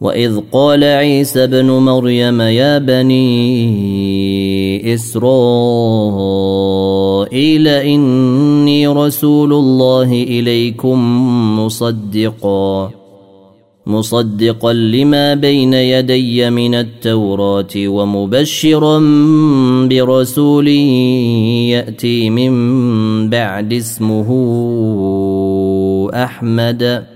واذ قال عيسى ابن مريم يا بني اسرائيل اني رسول الله اليكم مصدقا مصدقا لما بين يدي من التوراه ومبشرا برسول ياتي من بعد اسمه احمد.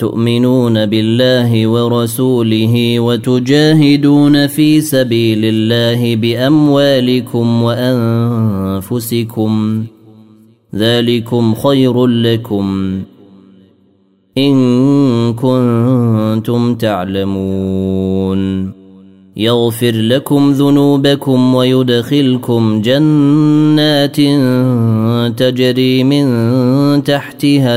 تؤمنون بالله ورسوله وتجاهدون في سبيل الله بأموالكم وأنفسكم ذلكم خير لكم إن كنتم تعلمون يغفر لكم ذنوبكم ويدخلكم جنات تجري من تحتها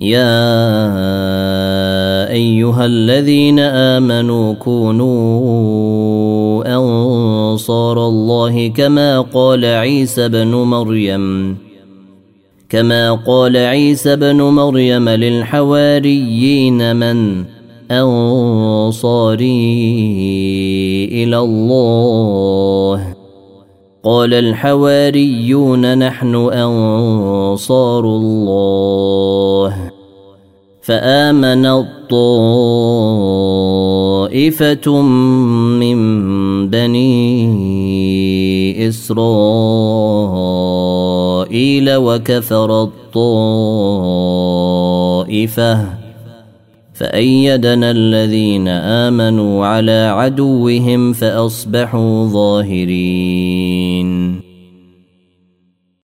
يا أيها الذين آمنوا كونوا أنصار الله كما قال عيسى بن مريم. كما قال عيسى بن مريم للحواريين من أنصاري إلى الله. قال الحواريون نحن أنصار الله. فآمن الطائفة من بني إسرائيل وكفر الطائفة. فأيدنا الذين آمنوا على عدوهم فأصبحوا ظاهرين.